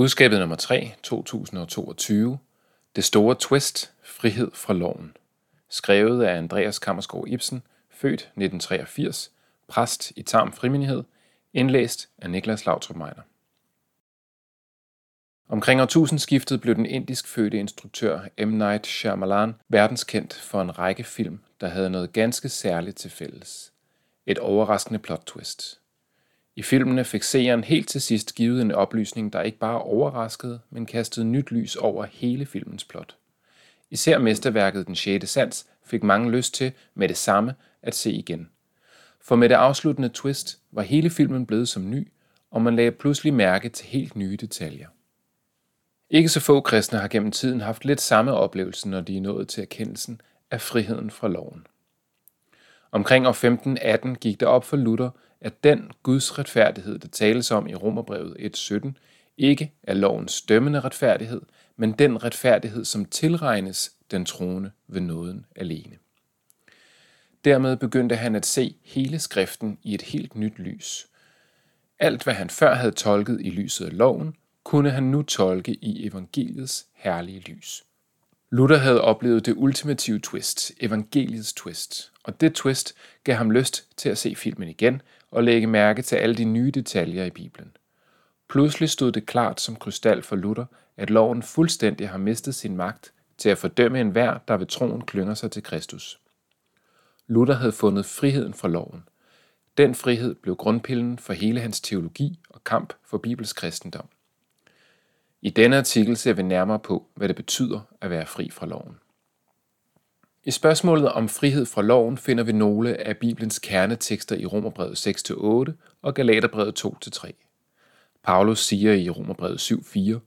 Budskabet nummer 3, 2022. Det store twist, frihed fra loven. Skrevet af Andreas Kammersgaard Ibsen, født 1983, præst i Tarm Frimindighed, indlæst af Niklas Lautrup Meiner. Omkring årtusindskiftet blev den indisk fødte instruktør M. Night Shyamalan verdenskendt for en række film, der havde noget ganske særligt til fælles. Et overraskende plot twist. I filmene fik seeren helt til sidst givet en oplysning, der ikke bare overraskede, men kastede nyt lys over hele filmens plot. Især mesterværket Den 6. sans fik mange lyst til med det samme at se igen. For med det afsluttende twist var hele filmen blevet som ny, og man lagde pludselig mærke til helt nye detaljer. Ikke så få kristne har gennem tiden haft lidt samme oplevelse, når de er nået til erkendelsen af friheden fra loven. Omkring år 1518 gik det op for Luther, at den Guds retfærdighed, der tales om i Romerbrevet 1.17, ikke er lovens dømmende retfærdighed, men den retfærdighed, som tilregnes den troende ved nåden alene. Dermed begyndte han at se hele skriften i et helt nyt lys. Alt, hvad han før havde tolket i lyset af loven, kunne han nu tolke i evangeliets herlige lys. Luther havde oplevet det ultimative twist, evangeliets twist, og det twist gav ham lyst til at se filmen igen og lægge mærke til alle de nye detaljer i Bibelen. Pludselig stod det klart som krystal for Luther, at loven fuldstændig har mistet sin magt til at fordømme enhver, der ved troen klynger sig til Kristus. Luther havde fundet friheden fra loven. Den frihed blev grundpillen for hele hans teologi og kamp for Bibels kristendom. I denne artikel ser vi nærmere på, hvad det betyder at være fri fra loven. I spørgsmålet om frihed fra loven finder vi nogle af Bibelens kernetekster i Romerbrevet 6-8 og Galaterbrevet 2-3. Paulus siger i Romerbrevet 7-4,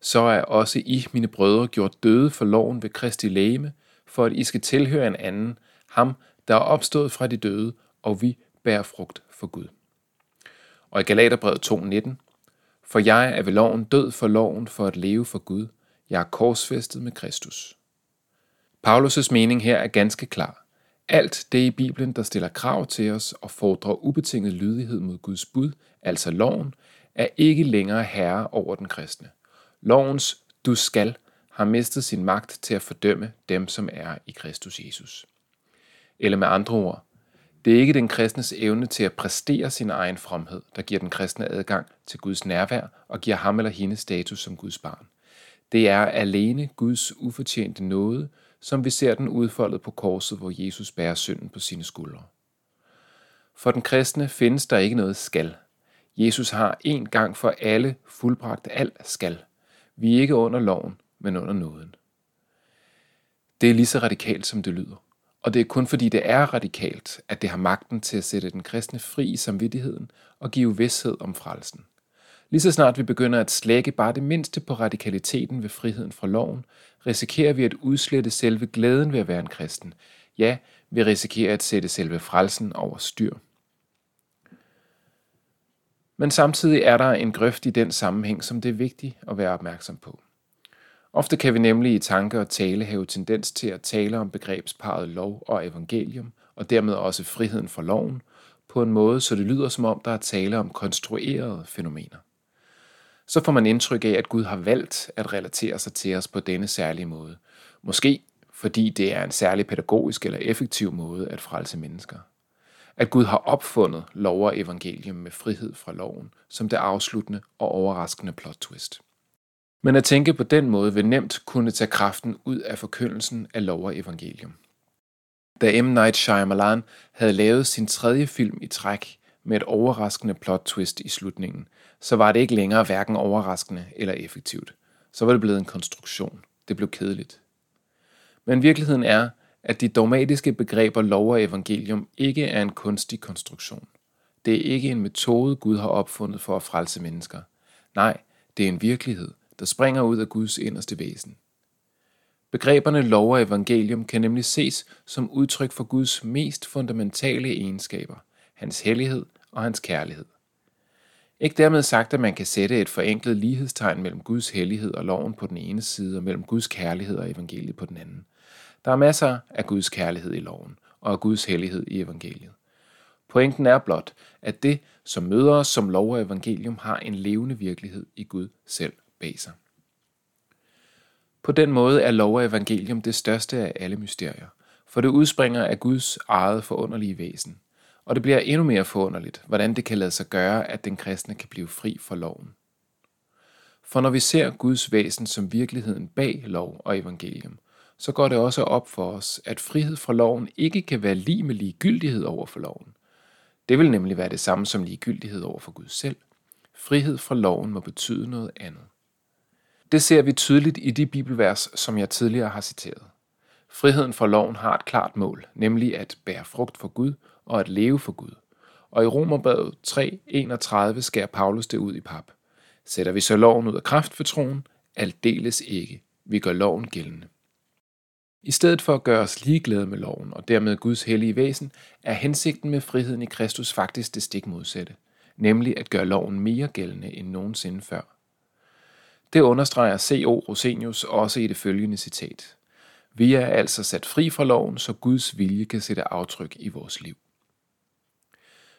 så er også I, mine brødre, gjort døde for loven ved Kristi lægeme, for at I skal tilhøre en anden, ham, der er opstået fra de døde, og vi bærer frugt for Gud. Og i Galaterbrevet 2.19, for jeg er ved loven død for loven for at leve for Gud. Jeg er korsfæstet med Kristus. Paulus' mening her er ganske klar. Alt det i Bibelen, der stiller krav til os og fordrer ubetinget lydighed mod Guds bud, altså loven, er ikke længere herre over den kristne. Lovens du skal har mistet sin magt til at fordømme dem, som er i Kristus Jesus. Eller med andre ord, det er ikke den kristnes evne til at præstere sin egen fromhed, der giver den kristne adgang til Guds nærvær og giver ham eller hende status som Guds barn. Det er alene Guds ufortjente nåde, som vi ser den udfoldet på korset, hvor Jesus bærer synden på sine skuldre. For den kristne findes der ikke noget skal. Jesus har en gang for alle fuldbragt alt skal. Vi er ikke under loven, men under nåden. Det er lige så radikalt, som det lyder. Og det er kun fordi det er radikalt, at det har magten til at sætte den kristne fri i samvittigheden og give vidshed om frelsen. Lige så snart vi begynder at slække bare det mindste på radikaliteten ved friheden fra loven, risikerer vi at udslette selve glæden ved at være en kristen. Ja, vi risikerer at sætte selve frelsen over styr. Men samtidig er der en grøft i den sammenhæng, som det er vigtigt at være opmærksom på. Ofte kan vi nemlig i tanke og tale have tendens til at tale om begrebsparet lov og evangelium, og dermed også friheden for loven, på en måde, så det lyder som om, der er tale om konstruerede fænomener. Så får man indtryk af, at Gud har valgt at relatere sig til os på denne særlige måde. Måske fordi det er en særlig pædagogisk eller effektiv måde at frelse mennesker. At Gud har opfundet lov og evangelium med frihed fra loven, som det afsluttende og overraskende plot twist. Men at tænke på den måde vil nemt kunne tage kraften ud af forkyndelsen af lov og evangelium. Da M. Night Shyamalan havde lavet sin tredje film i træk med et overraskende plot twist i slutningen, så var det ikke længere hverken overraskende eller effektivt. Så var det blevet en konstruktion. Det blev kedeligt. Men virkeligheden er, at de dogmatiske begreber lov og evangelium ikke er en kunstig konstruktion. Det er ikke en metode, Gud har opfundet for at frelse mennesker. Nej, det er en virkelighed, der springer ud af Guds inderste væsen. Begreberne lov og evangelium kan nemlig ses som udtryk for Guds mest fundamentale egenskaber, hans hellighed og hans kærlighed. Ikke dermed sagt, at man kan sætte et forenklet lighedstegn mellem Guds hellighed og loven på den ene side, og mellem Guds kærlighed og evangeliet på den anden. Der er masser af Guds kærlighed i loven, og af Guds hellighed i evangeliet. Pointen er blot, at det, som møder os som lov og evangelium, har en levende virkelighed i Gud selv bag sig. På den måde er lov og evangelium det største af alle mysterier, for det udspringer af Guds eget forunderlige væsen, og det bliver endnu mere forunderligt, hvordan det kan lade sig gøre, at den kristne kan blive fri for loven. For når vi ser Guds væsen som virkeligheden bag lov og evangelium, så går det også op for os, at frihed fra loven ikke kan være lige med ligegyldighed over for loven. Det vil nemlig være det samme som ligegyldighed over for Gud selv. Frihed fra loven må betyde noget andet. Det ser vi tydeligt i de bibelvers, som jeg tidligere har citeret. Friheden fra loven har et klart mål, nemlig at bære frugt for Gud og at leve for Gud. Og i Romerbrevet 3.31 skærer Paulus det ud i pap. Sætter vi så loven ud af kraft for troen? Aldeles ikke. Vi gør loven gældende. I stedet for at gøre os ligeglade med loven og dermed Guds hellige væsen, er hensigten med friheden i Kristus faktisk det stik modsatte, nemlig at gøre loven mere gældende end nogensinde før. Det understreger C.O. Rosenius også i det følgende citat. Vi er altså sat fri fra loven, så Guds vilje kan sætte aftryk i vores liv.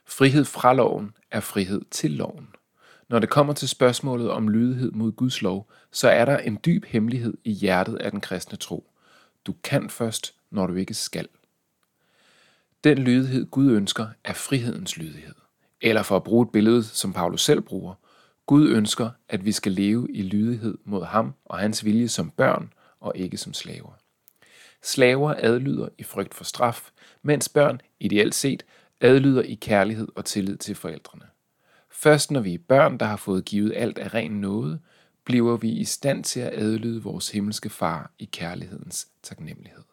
Frihed fra loven er frihed til loven. Når det kommer til spørgsmålet om lydighed mod Guds lov, så er der en dyb hemmelighed i hjertet af den kristne tro. Du kan først, når du ikke skal. Den lydighed Gud ønsker er frihedens lydighed. Eller for at bruge et billede, som Paulus selv bruger, Gud ønsker, at vi skal leve i lydighed mod ham og hans vilje som børn og ikke som slaver. Slaver adlyder i frygt for straf, mens børn, ideelt set, adlyder i kærlighed og tillid til forældrene. Først når vi er børn, der har fået givet alt af ren nåde, bliver vi i stand til at adlyde vores himmelske far i kærlighedens taknemmelighed.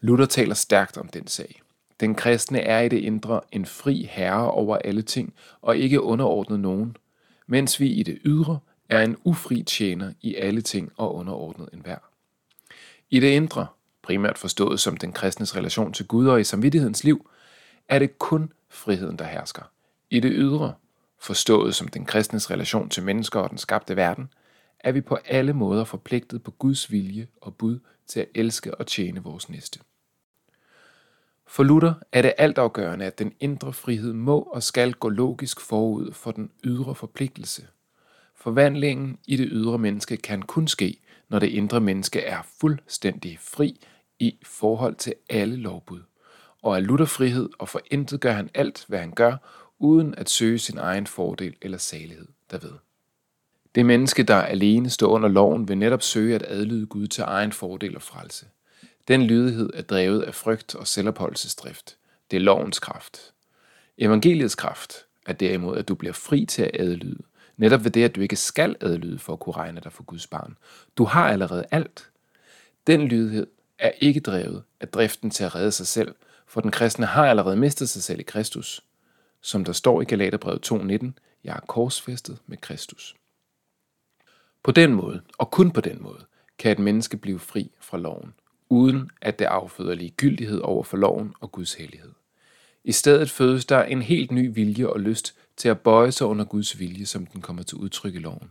Luther taler stærkt om den sag. Den kristne er i det indre en fri herre over alle ting og ikke underordnet nogen, mens vi i det ydre er en ufri tjener i alle ting og underordnet enhver. I det indre, primært forstået som den kristnes relation til Gud og i samvittighedens liv, er det kun friheden, der hersker. I det ydre, forstået som den kristnes relation til mennesker og den skabte verden, er vi på alle måder forpligtet på Guds vilje og bud til at elske og tjene vores næste. For Luther er det altafgørende, at den indre frihed må og skal gå logisk forud for den ydre forpligtelse. Forvandlingen i det ydre menneske kan kun ske, når det indre menneske er fuldstændig fri i forhold til alle lovbud. Og af lutterfrihed, og for intet gør han alt, hvad han gør, uden at søge sin egen fordel eller salighed derved. Det menneske, der alene står under loven, vil netop søge at adlyde Gud til egen fordel og frelse. Den lydighed er drevet af frygt og selvopholdelsesdrift. Det er lovens kraft. Evangeliets kraft er derimod, at du bliver fri til at adlyde. Netop ved det, at du ikke skal adlyde for at kunne regne dig for Guds barn. Du har allerede alt. Den lydighed er ikke drevet af driften til at redde sig selv, for den kristne har allerede mistet sig selv i Kristus. Som der står i Galaterbrevet 2.19, jeg er korsfæstet med Kristus. På den måde, og kun på den måde, kan et menneske blive fri fra loven, uden at det afføder ligegyldighed over for loven og Guds hellighed. I stedet fødes der en helt ny vilje og lyst til at bøje sig under Guds vilje, som den kommer til udtryk i loven.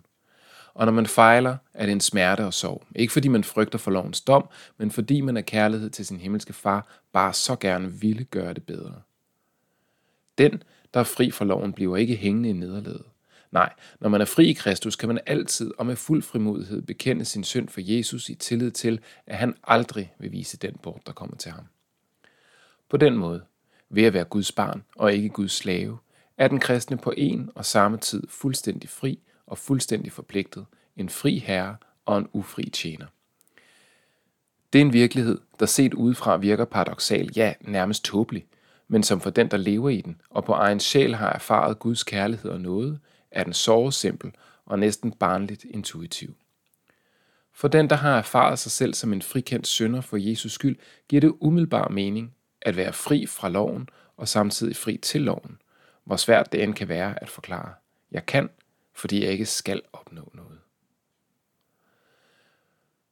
Og når man fejler, er det en smerte og sorg. Ikke fordi man frygter for lovens dom, men fordi man af kærlighed til sin himmelske far bare så gerne ville gøre det bedre. Den, der er fri for loven, bliver ikke hængende i nederlaget. Nej, når man er fri i Kristus, kan man altid og med fuld frimodighed bekende sin synd for Jesus i tillid til, at han aldrig vil vise den bort, der kommer til ham. På den måde, ved at være Guds barn og ikke Guds slave, er den kristne på en og samme tid fuldstændig fri og fuldstændig forpligtet, en fri herre og en ufri tjener. Det er en virkelighed, der set udefra virker paradoxal, ja, nærmest tåbelig, men som for den, der lever i den, og på egen sjæl har erfaret Guds kærlighed og nåde, er den såre simpel og næsten barnligt intuitiv. For den, der har erfaret sig selv som en frikendt synder for Jesus skyld, giver det umiddelbar mening at være fri fra loven og samtidig fri til loven, hvor svært det end kan være at forklare. Jeg kan, fordi jeg ikke skal opnå noget.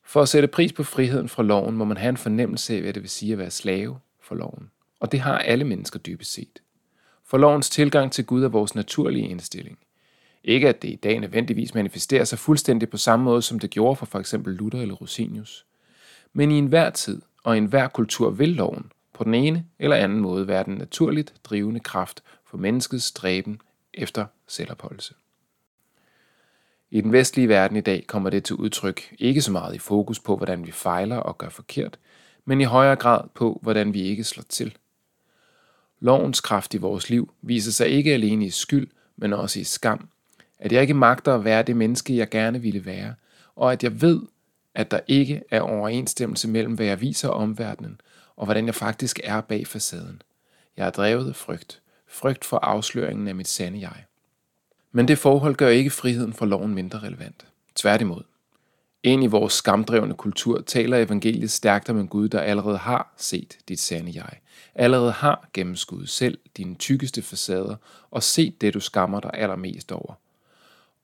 For at sætte pris på friheden fra loven, må man have en fornemmelse af, hvad det vil sige at være slave for loven. Og det har alle mennesker dybest set. For lovens tilgang til Gud er vores naturlige indstilling. Ikke at det i dag nødvendigvis manifesterer sig fuldstændig på samme måde, som det gjorde for f.eks. Luther eller Rosinius. Men i enhver tid og i enhver kultur vil loven på den ene eller anden måde være den naturligt drivende kraft for menneskets stræben efter selvopholdelse. I den vestlige verden i dag kommer det til udtryk ikke så meget i fokus på, hvordan vi fejler og gør forkert, men i højere grad på, hvordan vi ikke slår til. Lovens kraft i vores liv viser sig ikke alene i skyld, men også i skam. At jeg ikke magter at være det menneske, jeg gerne ville være, og at jeg ved, at der ikke er overensstemmelse mellem, hvad jeg viser omverdenen, og hvordan jeg faktisk er bag facaden. Jeg er drevet af frygt. Frygt for afsløringen af mit sande jeg. Men det forhold gør ikke friheden for loven mindre relevant. Tværtimod. Ind i vores skamdrevne kultur taler evangeliet stærkt om en Gud, der allerede har set dit sande jeg, allerede har gennemskuddet selv dine tykkeste facader og set det, du skammer dig allermest over,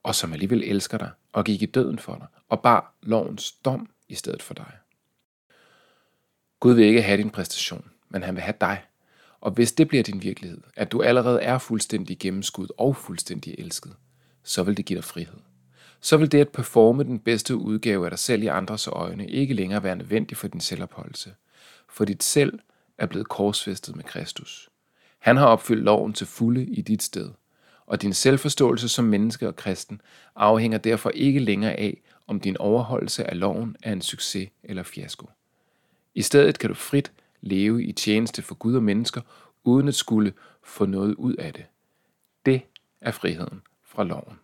og som alligevel elsker dig og gik i døden for dig og bar lovens dom i stedet for dig. Gud vil ikke have din præstation, men han vil have dig. Og hvis det bliver din virkelighed, at du allerede er fuldstændig gennemskud og fuldstændig elsket, så vil det give dig frihed. Så vil det at performe den bedste udgave af dig selv i andres øjne ikke længere være nødvendigt for din selvopholdelse. For dit selv er blevet korsfæstet med Kristus. Han har opfyldt loven til fulde i dit sted, og din selvforståelse som menneske og kristen afhænger derfor ikke længere af, om din overholdelse af loven er en succes eller fiasko. I stedet kan du frit leve i tjeneste for Gud og mennesker, uden at skulle få noget ud af det. Det er friheden fra loven.